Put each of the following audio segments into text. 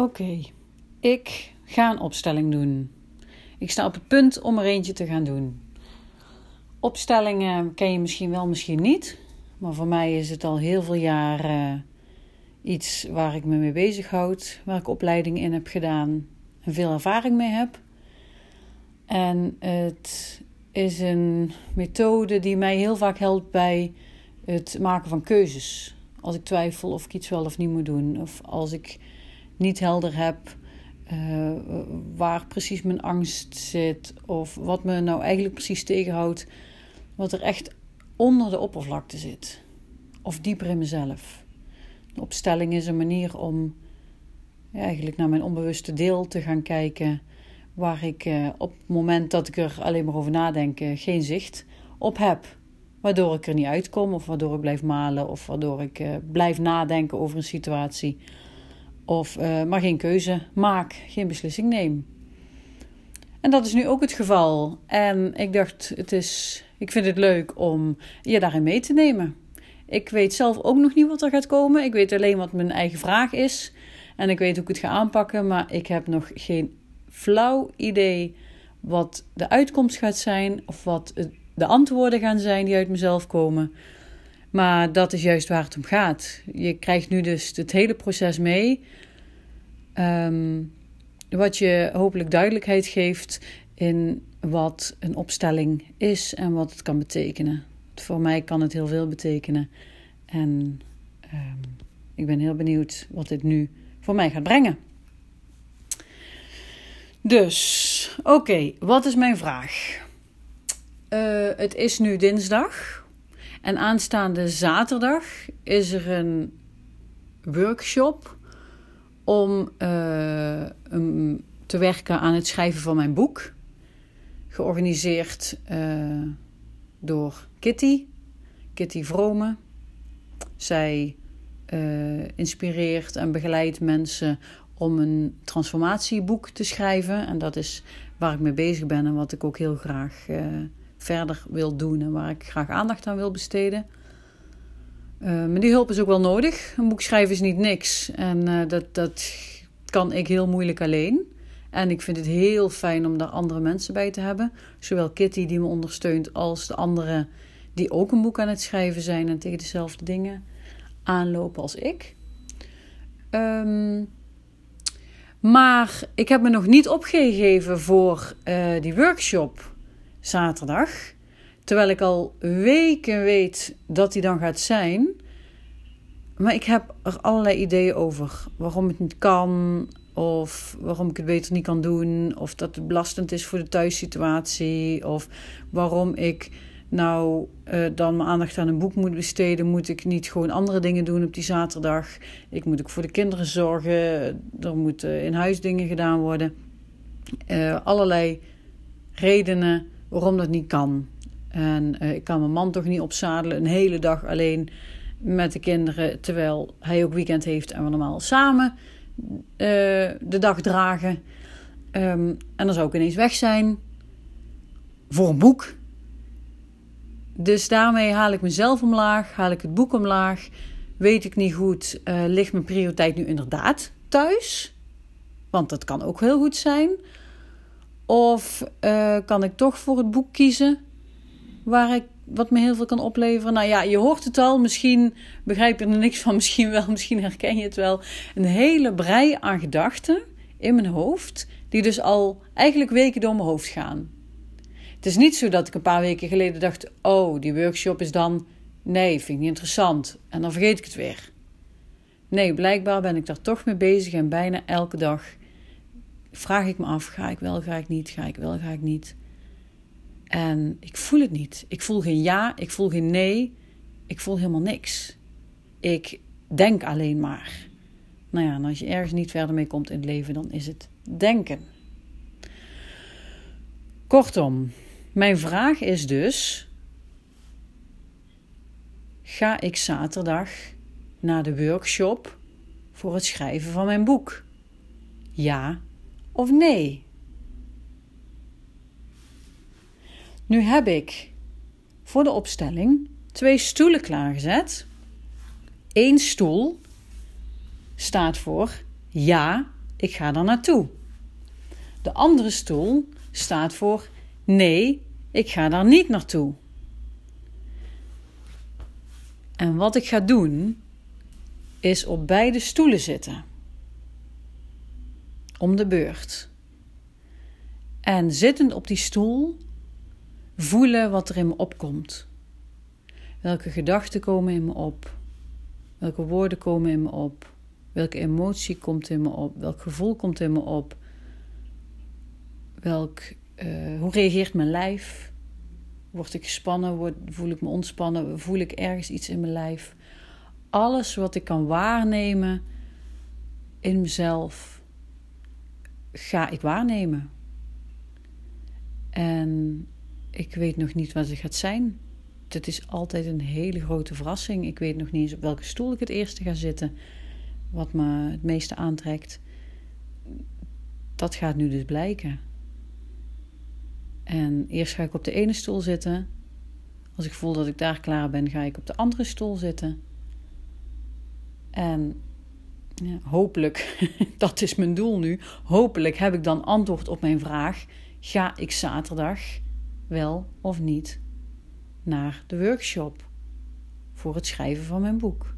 Oké, ik ga een opstelling doen. Ik sta op het punt om er eentje te gaan doen. Opstellingen ken je misschien wel, misschien niet. Maar voor mij is het al heel veel jaar iets waar ik me mee bezighoud, waar ik opleiding in heb gedaan en veel ervaring mee heb. En het is een methode die mij heel vaak helpt bij het maken van keuzes. Als ik twijfel of ik iets wel of niet moet doen, of als ik niet helder heb uh, waar precies mijn angst zit, of wat me nou eigenlijk precies tegenhoudt, wat er echt onder de oppervlakte zit, of dieper in mezelf. De opstelling is een manier om eigenlijk naar mijn onbewuste deel te gaan kijken, waar ik uh, op het moment dat ik er alleen maar over nadenk, uh, geen zicht op heb. Waardoor ik er niet uitkom, of waardoor ik blijf malen, of waardoor ik blijf nadenken over een situatie. Of uh, maar geen keuze maak, geen beslissing neem. En dat is nu ook het geval. En ik dacht, het is, ik vind het leuk om je daarin mee te nemen. Ik weet zelf ook nog niet wat er gaat komen. Ik weet alleen wat mijn eigen vraag is. En ik weet hoe ik het ga aanpakken. Maar ik heb nog geen flauw idee wat de uitkomst gaat zijn. Of wat de antwoorden gaan zijn die uit mezelf komen. Maar dat is juist waar het om gaat. Je krijgt nu dus het hele proces mee. Um, wat je hopelijk duidelijkheid geeft in wat een opstelling is en wat het kan betekenen. Voor mij kan het heel veel betekenen. En um, ik ben heel benieuwd wat dit nu voor mij gaat brengen. Dus, oké, wat is mijn vraag? Uh, het is nu dinsdag. En aanstaande zaterdag is er een workshop om uh, um, te werken aan het schrijven van mijn boek. Georganiseerd uh, door Kitty, Kitty Vrome. Zij uh, inspireert en begeleidt mensen om een transformatieboek te schrijven. En dat is waar ik mee bezig ben en wat ik ook heel graag verder wil doen en waar ik graag aandacht aan wil besteden. Uh, maar die hulp is ook wel nodig. Een boek schrijven is niet niks. En uh, dat, dat kan ik heel moeilijk alleen. En ik vind het heel fijn om daar andere mensen bij te hebben. Zowel Kitty die me ondersteunt als de anderen die ook een boek aan het schrijven zijn en tegen dezelfde dingen aanlopen als ik. Um, maar ik heb me nog niet opgegeven voor uh, die workshop zaterdag. Terwijl ik al weken weet dat die dan gaat zijn. Maar ik heb er allerlei ideeën over. Waarom het niet kan. Of waarom ik het beter niet kan doen. Of dat het belastend is voor de thuissituatie. Of waarom ik nou uh, dan mijn aandacht aan een boek moet besteden. Moet ik niet gewoon andere dingen doen op die zaterdag. Ik moet ook voor de kinderen zorgen. Er moeten in huis dingen gedaan worden. Uh, allerlei redenen waarom dat niet kan. En uh, ik kan mijn man toch niet opzadelen een hele dag alleen met de kinderen, terwijl hij ook weekend heeft en we normaal samen uh, de dag dragen. Um, en dan zou ik ineens weg zijn voor een boek. Dus daarmee haal ik mezelf omlaag, haal ik het boek omlaag. Weet ik niet goed, uh, ligt mijn prioriteit nu inderdaad thuis? Want dat kan ook heel goed zijn. Of uh, kan ik toch voor het boek kiezen? waar ik, wat me heel veel kan opleveren. Nou ja, je hoort het al. Misschien begrijp je er niks van. Misschien wel. Misschien herken je het wel. Een hele brei aan gedachten in mijn hoofd. Die dus al eigenlijk weken door mijn hoofd gaan. Het is niet zo dat ik een paar weken geleden dacht: Oh, die workshop is dan. Nee, vind ik niet interessant. En dan vergeet ik het weer. Nee, blijkbaar ben ik daar toch mee bezig en bijna elke dag vraag ik me af: ga ik wel, ga ik niet, ga ik wel, ga ik niet. En ik voel het niet. Ik voel geen ja, ik voel geen nee. Ik voel helemaal niks. Ik denk alleen maar. Nou ja, en als je ergens niet verder mee komt in het leven, dan is het denken. Kortom, mijn vraag is dus: ga ik zaterdag naar de workshop voor het schrijven van mijn boek? Ja of nee? Nu heb ik voor de opstelling twee stoelen klaargezet. Eén stoel staat voor ja ik ga daar naartoe. De andere stoel staat voor nee, ik ga daar niet naartoe. En wat ik ga doen, is op beide stoelen zitten. Om de beurt. En zittend op die stoel voelen wat er in me opkomt. Welke gedachten komen in me op? Welke woorden komen in me op? Welke emotie komt in me op? Welk gevoel komt in me op? Welk, uh, hoe reageert mijn lijf? Word ik gespannen? Word, voel ik me ontspannen? Voel ik ergens iets in mijn lijf? Alles wat ik kan waarnemen in mezelf, ga ik waarnemen. En ik weet nog niet wat het gaat zijn. Het is altijd een hele grote verrassing. Ik weet nog niet eens op welke stoel ik het eerste ga zitten. Wat me het meeste aantrekt. Dat gaat nu dus blijken. En eerst ga ik op de ene stoel zitten. Als ik voel dat ik daar klaar ben, ga ik op de andere stoel zitten. En hopelijk, dat is mijn doel nu. Hopelijk heb ik dan antwoord op mijn vraag: ga ik zaterdag wel of niet naar de workshop voor het schrijven van mijn boek?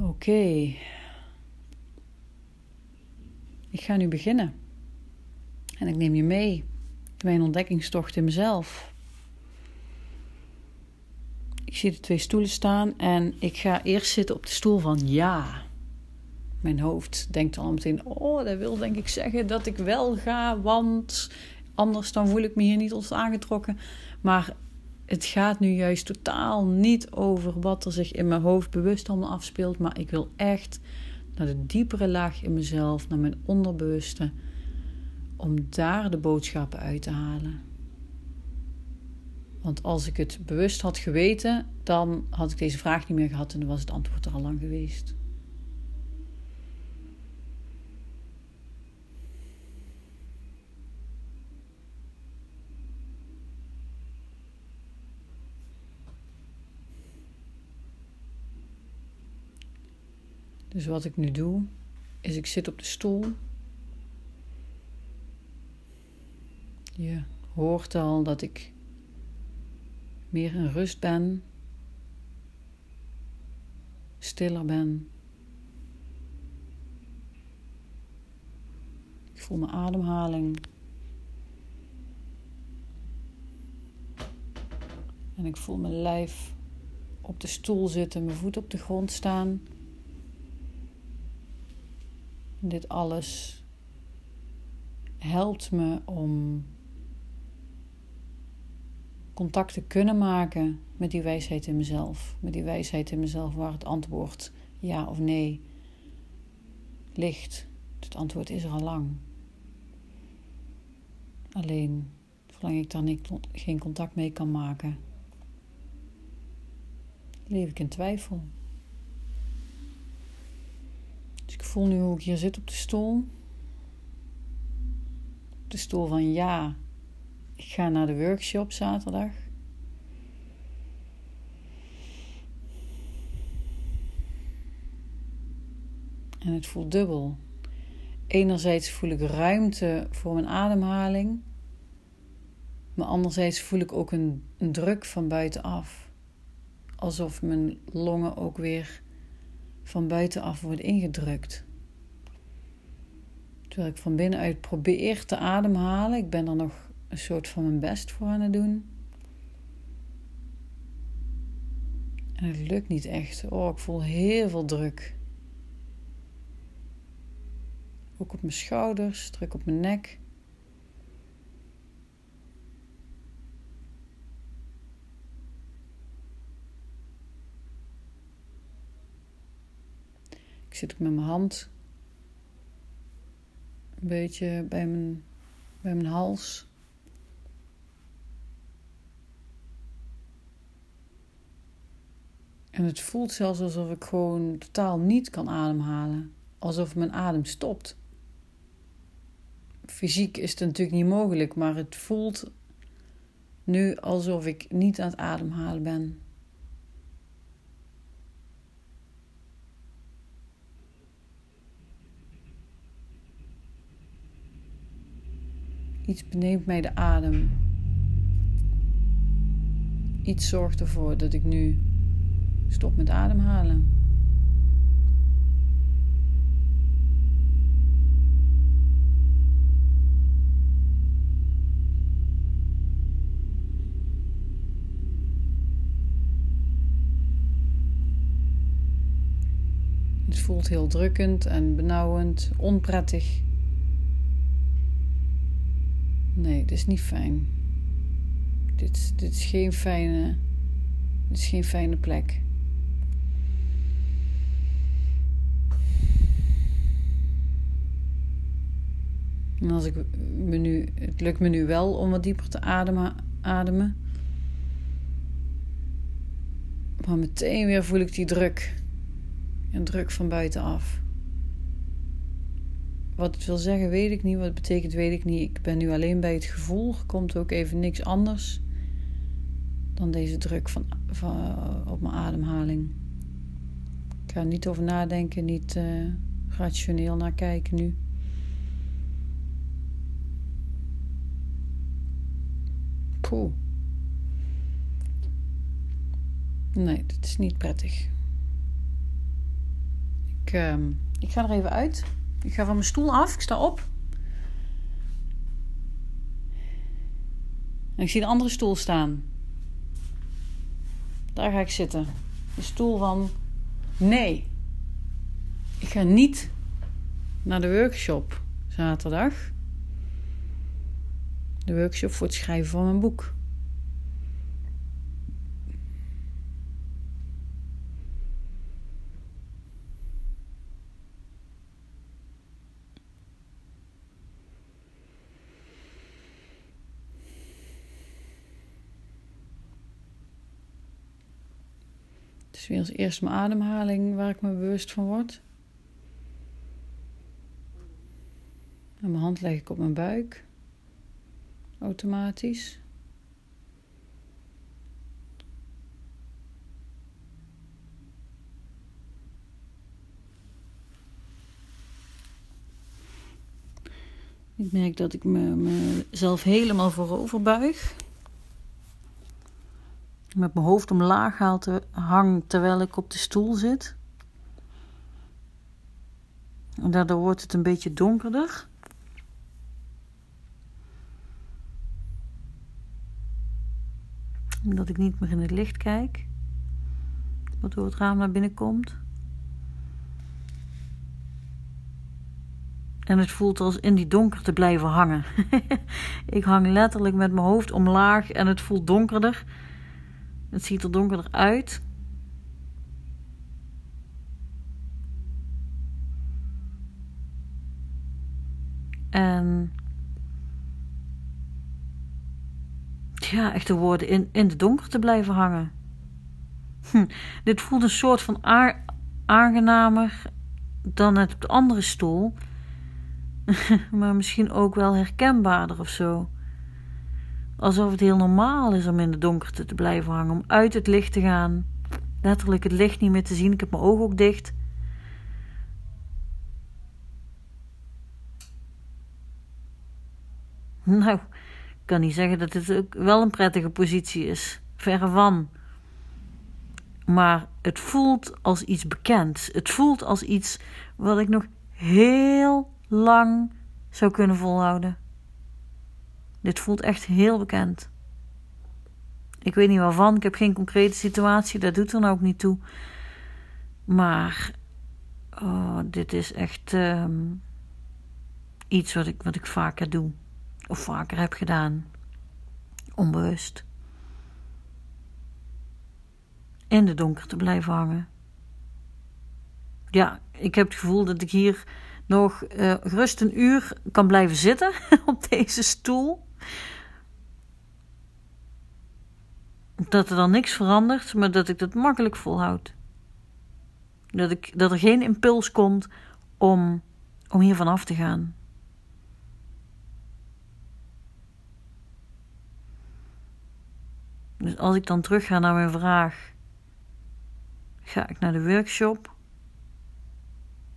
Oké. Ik ga nu beginnen. En ik neem je mee in mijn ontdekkingstocht in mezelf. Ik zie de twee stoelen staan en ik ga eerst zitten op de stoel van ja. Mijn hoofd denkt al meteen: Oh, dat wil denk ik zeggen dat ik wel ga, want anders dan voel ik me hier niet ons aangetrokken. Maar het gaat nu juist totaal niet over wat er zich in mijn hoofd bewust allemaal afspeelt. Maar ik wil echt naar de diepere laag in mezelf, naar mijn onderbewuste, om daar de boodschappen uit te halen. Want als ik het bewust had geweten, dan had ik deze vraag niet meer gehad en dan was het antwoord er al lang geweest. Dus wat ik nu doe, is ik zit op de stoel. Je hoort al dat ik meer in rust ben, stiller ben. Ik voel mijn ademhaling. En ik voel mijn lijf op de stoel zitten, mijn voet op de grond staan. Dit alles helpt me om contact te kunnen maken met die wijsheid in mezelf. Met die wijsheid in mezelf waar het antwoord ja of nee ligt. Het antwoord is er al lang. Alleen, zolang ik daar geen contact mee kan maken, leef ik in twijfel. Dus ik voel nu hoe ik hier zit op de stoel. Op de stoel van ja, ik ga naar de workshop zaterdag. En het voelt dubbel. Enerzijds voel ik ruimte voor mijn ademhaling. Maar anderzijds voel ik ook een, druk van buitenaf. Alsof mijn longen ook weer van buitenaf worden ingedrukt. Terwijl ik van binnenuit probeer te ademhalen. Ik ben er nog een soort van mijn best voor aan het doen. En het lukt niet echt. Oh, ik voel heel veel druk. Ook op mijn schouders, druk op mijn nek. Ik zit ook met mijn hand een beetje bij mijn, bij mijn hals. En het voelt zelfs alsof ik gewoon totaal niet kan ademhalen. Alsof mijn adem stopt. Fysiek is het natuurlijk niet mogelijk, maar het voelt nu alsof ik niet aan het ademhalen ben. Iets beneemt mij de adem. Iets zorgt ervoor dat ik nu stop met ademhalen. Het voelt heel drukkend en benauwend, onprettig. Nee, dit is niet fijn. Dit, dit is geen fijne. Dit is geen fijne plek. En als ik me nu, het lukt me nu wel om wat dieper te ademen, ademen. Maar meteen weer voel ik die druk. En druk van buitenaf. Wat het wil zeggen, weet ik niet. Wat het betekent, weet ik niet. Ik ben nu alleen bij het gevoel. Er komt ook even niks anders dan deze druk van, van op mijn ademhaling. Ik ga er niet over nadenken, niet uh, rationeel naar kijken nu. Nee, dat is niet prettig. Ik, uh, ik ga er even uit. Ik ga van mijn stoel af. Ik sta op. En ik zie een andere stoel staan. Daar ga ik zitten. De stoel van nee. Ik ga niet naar de workshop zaterdag. De workshop voor het schrijven van mijn boek. is weer als eerste mijn ademhaling waar ik me bewust van word. En mijn hand leg ik op mijn buik. Automatisch. Ik merk dat ik me, mezelf helemaal voorover buig met mijn hoofd omlaag haal hang terwijl ik op de stoel zit. En daardoor wordt het een beetje donkerder. Omdat ik niet meer in het licht kijk. Wat door het raam naar binnen komt. En het voelt als in die donker te blijven hangen. ik hang letterlijk met mijn hoofd omlaag en het voelt donkerder. Het ziet er donkerder uit. En ja, echt de woorden in, in de donker te blijven hangen. Hm, dit voelt een soort van aangenamer dan het op de andere stoel. maar misschien ook wel herkenbaarder of zo. Alsof het heel normaal is om in de donkerte te blijven hangen, om uit het licht te gaan. Letterlijk het licht niet meer te zien. Ik heb mijn ogen ook dicht. Nou, ik kan niet zeggen dat het ook wel een prettige positie is. Verre van. Maar het voelt als iets bekends. Het voelt als iets wat ik nog heel lang zou kunnen volhouden. Dit voelt echt heel bekend. Ik weet niet waarvan, ik heb geen concrete situatie, dat doet er nou ook niet toe. Maar oh, dit is echt ehm, iets wat ik, wat ik vaker doe, of vaker heb gedaan, onbewust. In de donker te blijven hangen. Ja, ik heb het gevoel dat ik hier nog uh, gerust een uur kan blijven zitten op deze stoel. Dat er dan niks verandert, maar dat ik dat makkelijk volhoud. Dat, ik, dat er geen impuls komt om, om hier vanaf te gaan. Dus als ik dan terug ga naar mijn vraag, ga ik naar de workshop?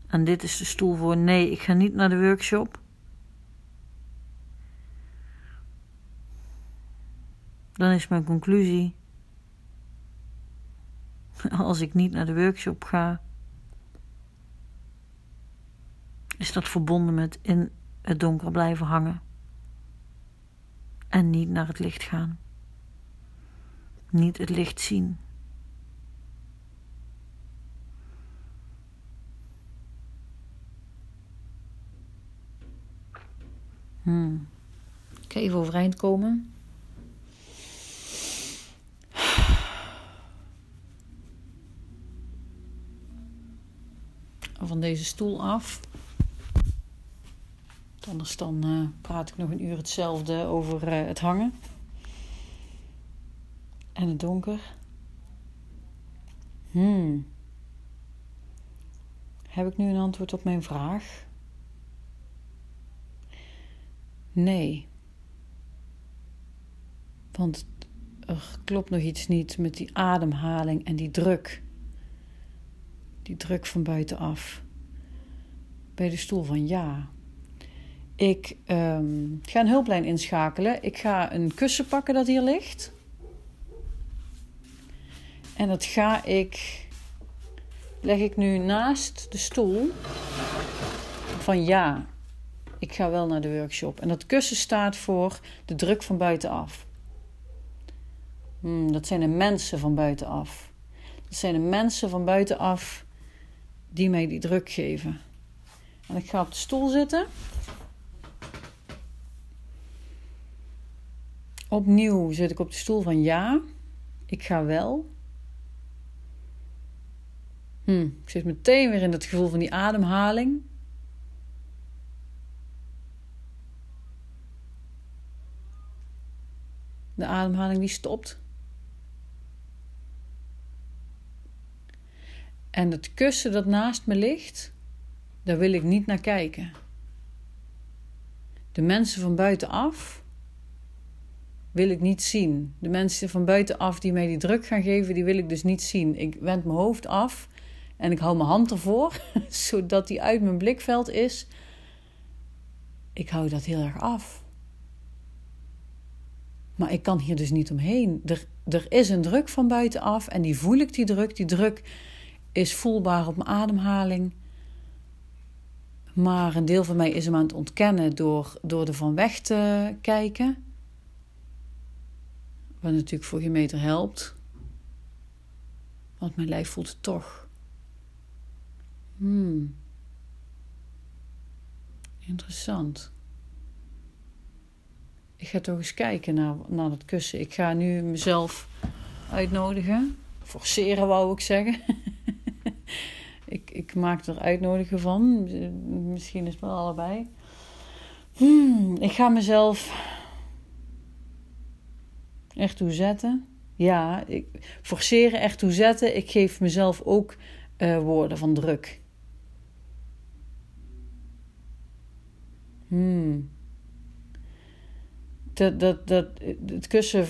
En dit is de stoel voor nee, ik ga niet naar de workshop. dan is mijn conclusie: als ik niet naar de workshop ga, is dat verbonden met in het donker blijven hangen en niet naar het licht gaan, niet het licht zien. Hmm. Ik even overeind komen. Van deze stoel af. Anders dan uh, praat ik nog een uur hetzelfde over uh, het hangen. En het donker. Hmm. Heb ik nu een antwoord op mijn vraag? Nee. Want er klopt nog iets niet met die ademhaling en die druk. Die druk van buitenaf. Bij de stoel van ja. Ik um, ga een hulplijn inschakelen. Ik ga een kussen pakken dat hier ligt. En dat ga ik. Leg ik nu naast de stoel. Van ja, ik ga wel naar de workshop. En dat kussen staat voor de druk van buitenaf. Hmm, dat zijn de mensen van buitenaf. Dat zijn de mensen van buitenaf die mij die druk geven. En ik ga op de stoel zitten. Opnieuw zit ik op de stoel van ja, ik ga wel. Hm, ik zit meteen weer in het gevoel van die ademhaling. De ademhaling die stopt. En het kussen dat naast me ligt, daar wil ik niet naar kijken. De mensen van buitenaf wil ik niet zien. De mensen van buitenaf die mij die druk gaan geven, die wil ik dus niet zien. Ik wend mijn hoofd af en ik hou mijn hand ervoor, zodat die uit mijn blikveld is. Ik hou dat heel erg af. Maar ik kan hier dus niet omheen. Er, er is een druk van buitenaf en die voel ik, die druk. Die druk is voelbaar op mijn ademhaling. Maar een deel van mij is hem aan het ontkennen door, door er van weg te kijken. Wat natuurlijk voor geen meter helpt. Want mijn lijf voelt het toch. Hmm. Interessant. Ik ga toch eens kijken naar, naar dat kussen. Ik ga nu mezelf uitnodigen. Forceren wou ik zeggen. ik, ik maak er uitnodigen van. Misschien is het wel allebei. Hmm, ik ga mezelf echt toe zetten. Ja, ik, forceren echt toe zetten. Ik geef mezelf ook uh, woorden van druk. Hmm dat, dat, dat, het kussen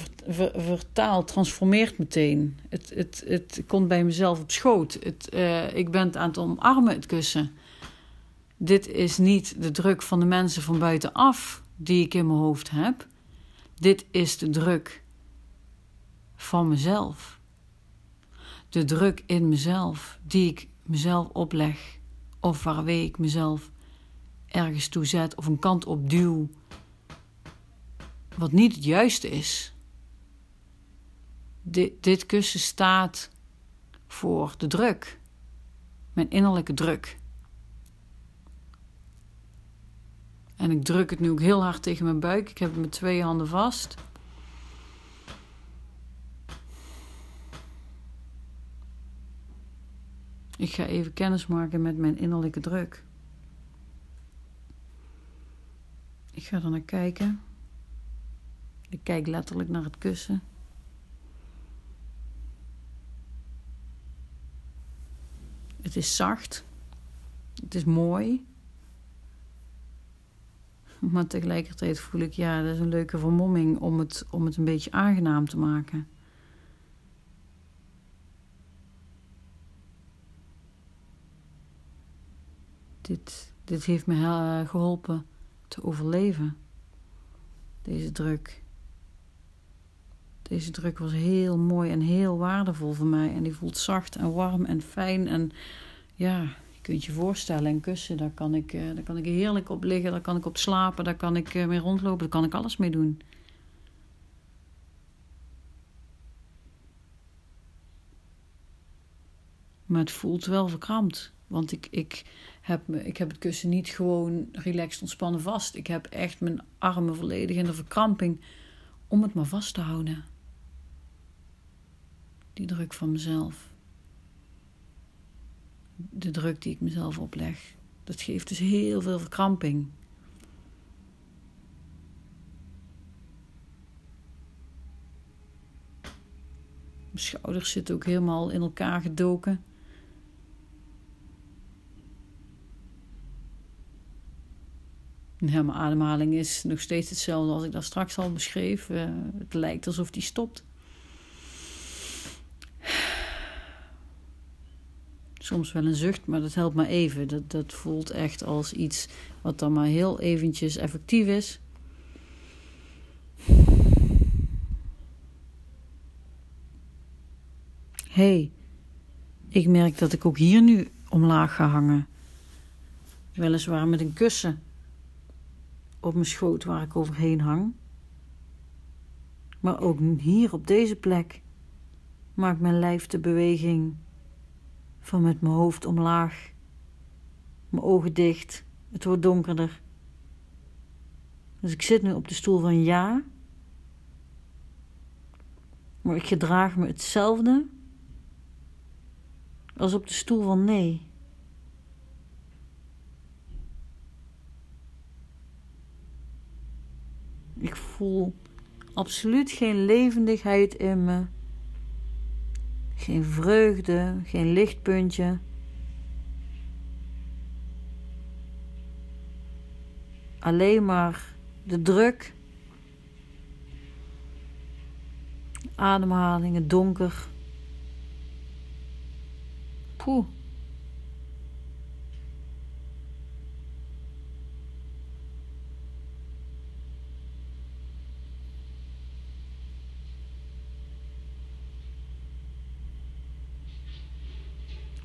vertaalt, transformeert meteen. Het, het, het komt bij mezelf op schoot. Het, uh, ik ben aan het omarmen, het kussen. Dit is niet de druk van de mensen van buitenaf die ik in mijn hoofd heb. Dit is de druk van mezelf. De druk in mezelf die ik mezelf opleg. Of waarmee ik mezelf ergens toe zet of een kant op duw wat niet het juiste is. Dit, kussen staat voor de druk, mijn innerlijke druk. En ik druk het nu ook heel hard tegen mijn buik. Ik heb het met twee handen vast. Ik ga even kennis maken met mijn innerlijke druk. Ik ga er naar kijken. Ik kijk letterlijk naar het kussen. Het is zacht. Het is mooi. Maar tegelijkertijd voel ik, ja, dat is een leuke vermomming om het, om het een beetje aangenaam te maken. Dit, dit heeft me geholpen te overleven. Deze druk Deze druk was heel mooi en heel waardevol voor mij. En die voelt zacht en warm en fijn. En ja, je kunt je voorstellen, een kussen, daar kan ik, uh, daar kan ik heerlijk op liggen. Daar kan ik op slapen. Daar kan ik uh, mee rondlopen. Daar kan ik alles mee doen. Maar het voelt wel verkrampt. Want ik, ik, heb ik heb het kussen niet gewoon relaxed ontspannen vast. Ik heb echt mijn armen volledig in de verkramping om het maar vast te houden. Die druk van mezelf. De druk die ik mezelf opleg. Dat geeft dus heel veel verkramping. Mijn schouders zitten ook helemaal in elkaar gedoken. Ja, mijn ademhaling is nog steeds hetzelfde als ik dat straks al beschreef. Uh, het lijkt alsof die stopt. Soms wel een zucht, maar dat helpt maar even. Dat, dat voelt echt als iets wat dan maar heel eventjes effectief is. hey, ik merk dat ik ook hier nu omlaag ga hangen. Weliswaar met een kussen op mijn schoot waar ik overheen hang. Maar ook hier op deze plek maakt mijn lijf de beweging van met mijn hoofd omlaag, mijn ogen dicht, het wordt donkerder. Dus ik zit nu op de stoel van ja, maar ik gedraag me hetzelfde als op de stoel van nee. Ik voel absoluut geen levendigheid in me. Geen vreugde, geen lichtpuntje. Alleen maar de druk. Ademhaling, het donker. Poeh.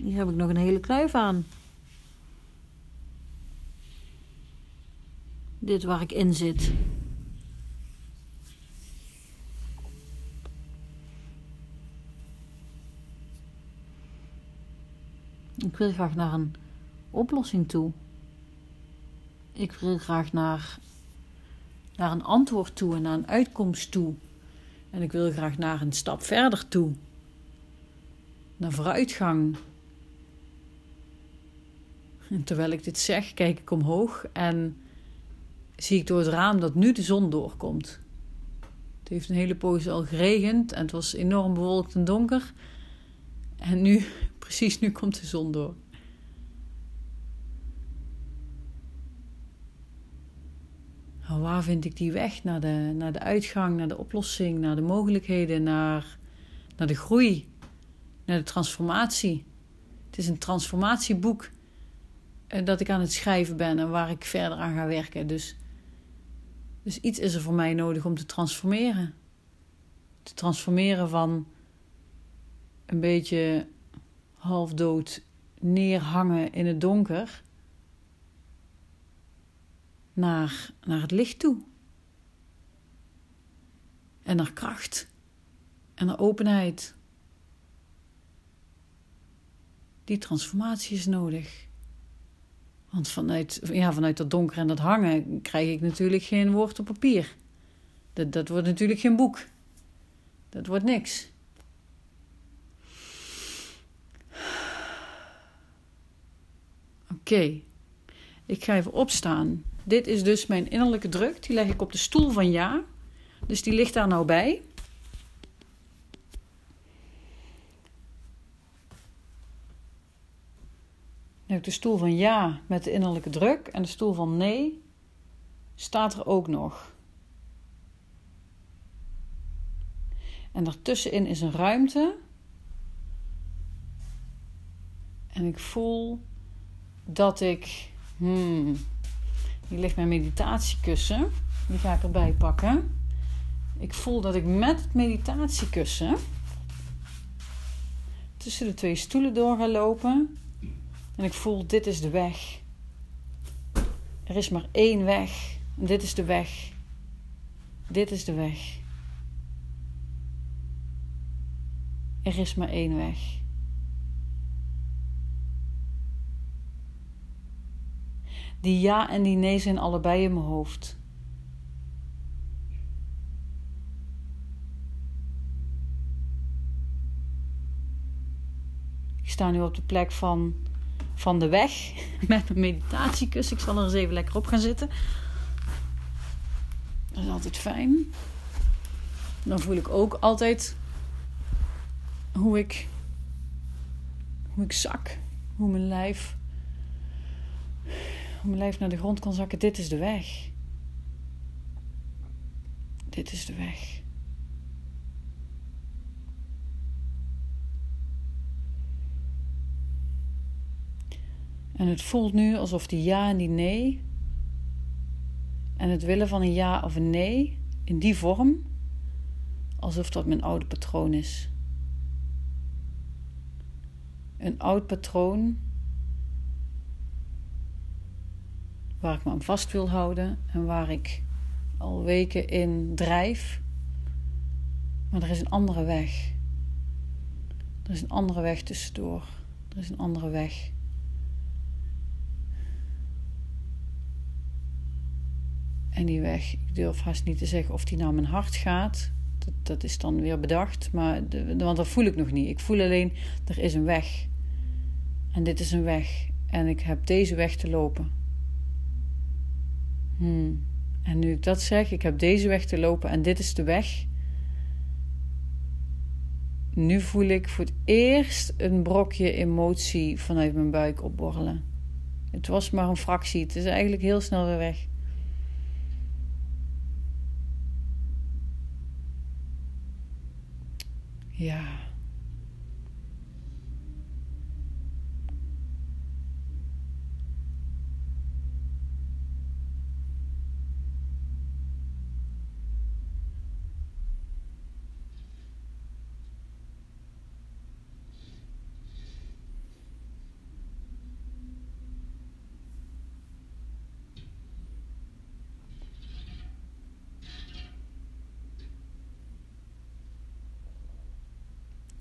Hier heb ik nog een hele kluif aan. Dit waar ik in zit. Ik wil graag naar een oplossing toe. Ik wil graag naar, naar een antwoord toe en naar een uitkomst toe. En ik wil graag naar een stap verder toe. Naar vooruitgang. En terwijl ik dit zeg, kijk ik omhoog en zie ik door het raam dat nu de zon doorkomt. Het heeft een hele poos al geregend en het was enorm bewolkt en donker. En nu, precies nu, komt de zon door. Nou, waar vind ik die weg naar de, naar de uitgang, naar de oplossing, naar de mogelijkheden, naar, naar de groei, naar de transformatie? Het is een transformatieboek dat ik aan het schrijven ben en waar ik verder aan ga werken. Dus, dus iets is er voor mij nodig om te transformeren. Te transformeren van een beetje halfdood neerhangen in het donker naar, naar het licht toe. En naar kracht. En naar openheid. Die transformatie is nodig. Want vanuit, ja, vanuit dat donker en dat hangen krijg ik natuurlijk geen woord op papier. Dat, dat wordt natuurlijk geen boek. Dat wordt niks. Oké, ik ga even opstaan. Dit is dus mijn innerlijke druk. Die leg ik op de stoel van ja. Dus die ligt daar nou bij. De stoel van ja met de innerlijke druk en de stoel van nee staat er ook nog. En daartussenin is een ruimte. En ik voel dat ik. Hmm, hier ligt mijn meditatiekussen. Die ga ik erbij pakken. Ik voel dat ik met het meditatiekussen tussen de twee stoelen door ga lopen. En ik voel, dit is de weg. Er is maar één weg. Dit is de weg. Dit is de weg. Er is maar één weg. Die ja en die nee zijn allebei in mijn hoofd. Ik sta nu op de plek van, van de weg met mijn meditatiekussen. Ik zal er eens even lekker op gaan zitten. Dat is altijd fijn. Dan voel ik ook altijd hoe ik, hoe ik zak, hoe mijn lijf, hoe mijn lijf naar de grond kan zakken. Dit is de weg. Dit is de weg. En het voelt nu alsof die ja en die nee en het willen van een ja of een nee in die vorm, alsof dat mijn oude patroon is. Een oud patroon waar ik me aan vast wil houden en waar ik al weken in drijf. Maar er is een andere weg. Er is een andere weg tussendoor. Er is een andere weg. En die weg, ik durf haast niet te zeggen of die naar mijn hart gaat. Dat, dat is dan weer bedacht, maar de, want dat voel ik nog niet. Ik voel alleen, er is een weg. En dit is een weg. En ik heb deze weg te lopen. Hmm. En nu ik dat zeg, ik heb deze weg te lopen en dit is de weg. Nu voel ik voor het eerst een brokje emotie vanuit mijn buik opborrelen. Het was maar een fractie. Het is eigenlijk heel snel weer weg. Ja.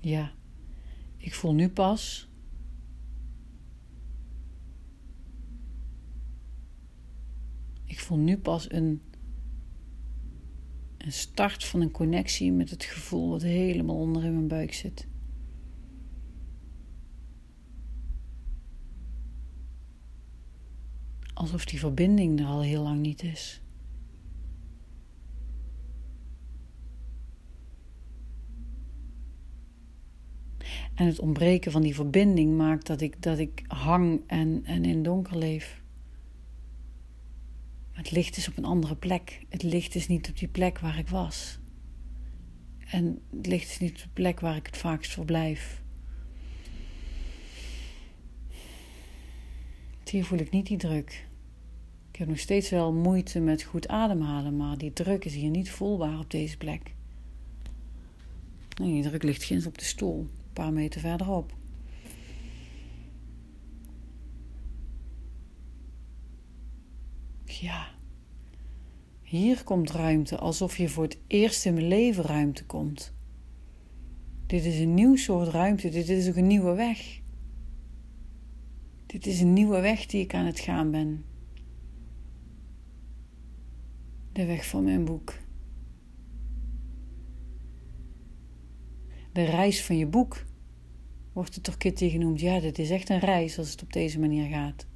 Ja, ik voel nu pas. Ik voel nu pas een, een start van een connectie met het gevoel wat helemaal onder in mijn buik zit. Alsof die verbinding er al heel lang niet is. En het ontbreken van die verbinding maakt dat ik, dat ik hang en, en in donker leef. het licht is op een andere plek. Het licht is niet op die plek waar ik was. En het licht is niet op de plek waar ik het vaakst verblijf. Hier voel ik niet die druk. Ik heb nog steeds wel moeite met goed ademhalen, maar die druk is hier niet voelbaar op deze plek. Nee, die druk ligt ginds op de stoel een paar meter verderop. Ja, hier komt ruimte alsof je voor het eerst in mijn leven ruimte komt. Dit is een nieuw soort ruimte, dit is ook een nieuwe weg. Dit is een nieuwe weg die ik aan het gaan ben. De weg van mijn boek. De reis van je boek. Wordt het toch Kitty genoemd? Ja, dit is echt een reis als het op deze manier gaat.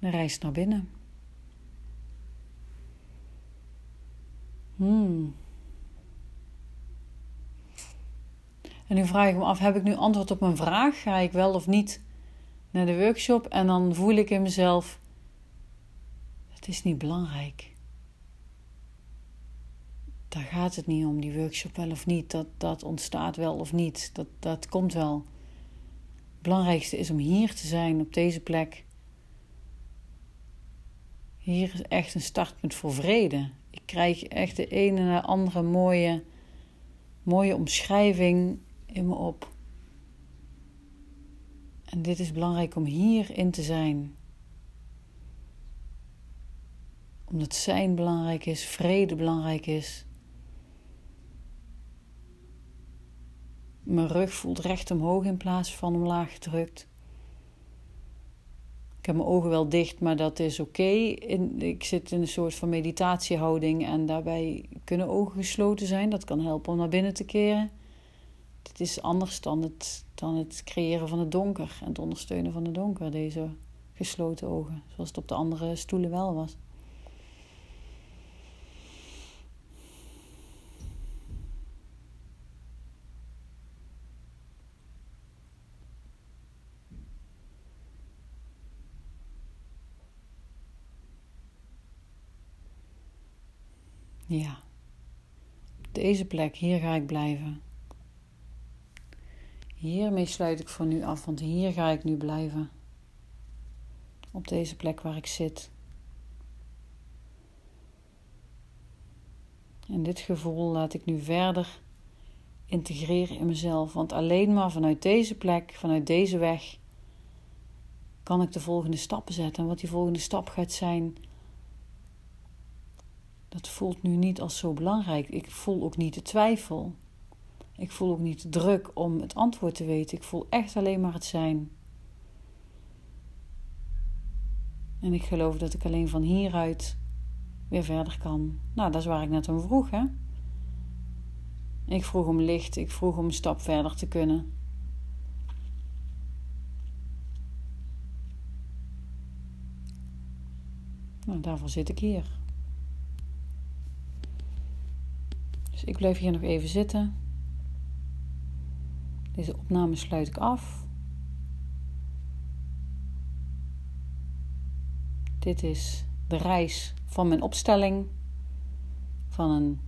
Een reis naar binnen. Hmm. En nu vraag ik me af: heb ik nu antwoord op mijn vraag? Ga ik wel of niet naar de workshop? En dan voel ik in mezelf: het is niet belangrijk daar gaat het niet om, die workshop wel of niet. Dat, dat ontstaat wel of niet. Dat, dat komt wel. Het belangrijkste is om hier te zijn, op deze plek. hier is echt een startpunt voor vrede. Ik krijg echt de ene na de andere mooie, mooie omschrijving in me op. En dit is belangrijk om hierin te zijn. Omdat zijn belangrijk is, vrede belangrijk is. Mijn rug voelt recht omhoog in plaats van omlaag gedrukt. Ik heb mijn ogen wel dicht, maar dat is oké. Ik zit in een soort van meditatiehouding en daarbij kunnen ogen gesloten zijn. Dat kan helpen om naar binnen te keren. Het is anders dan het, dan het creëren van het donker en het ondersteunen van het donker, deze gesloten ogen, zoals het op de andere stoelen wel was. Ja, op deze plek, hier ga ik blijven. Hiermee sluit ik voor nu af, want hier ga ik nu blijven. Op deze plek waar ik zit. En dit gevoel laat ik nu verder integreren in mezelf. Want alleen maar vanuit deze plek, vanuit deze weg, kan ik de volgende stappen zetten. En wat die volgende stap gaat zijn, dat voelt nu niet als zo belangrijk. Ik voel ook niet de twijfel. Ik voel ook niet de druk om het antwoord te weten. Ik voel echt alleen maar het zijn. En ik geloof dat ik alleen van hieruit weer verder kan. Nou, dat is waar ik net om vroeg, hè? Ik vroeg om licht, ik vroeg om een stap verder te kunnen. Nou, daarvoor zit ik hier. Dus ik blijf hier nog even zitten. Deze opname sluit ik af. Dit is de reis van mijn opstelling van een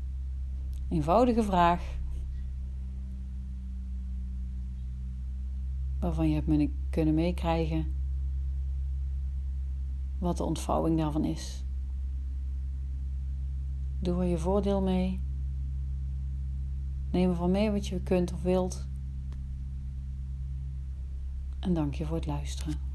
eenvoudige vraag. Waarvan je hebt kunnen meekrijgen wat de ontvouwing daarvan is. Doe er je voordeel mee. Neem ervan mee wat je kunt of wilt. En dank je voor het luisteren.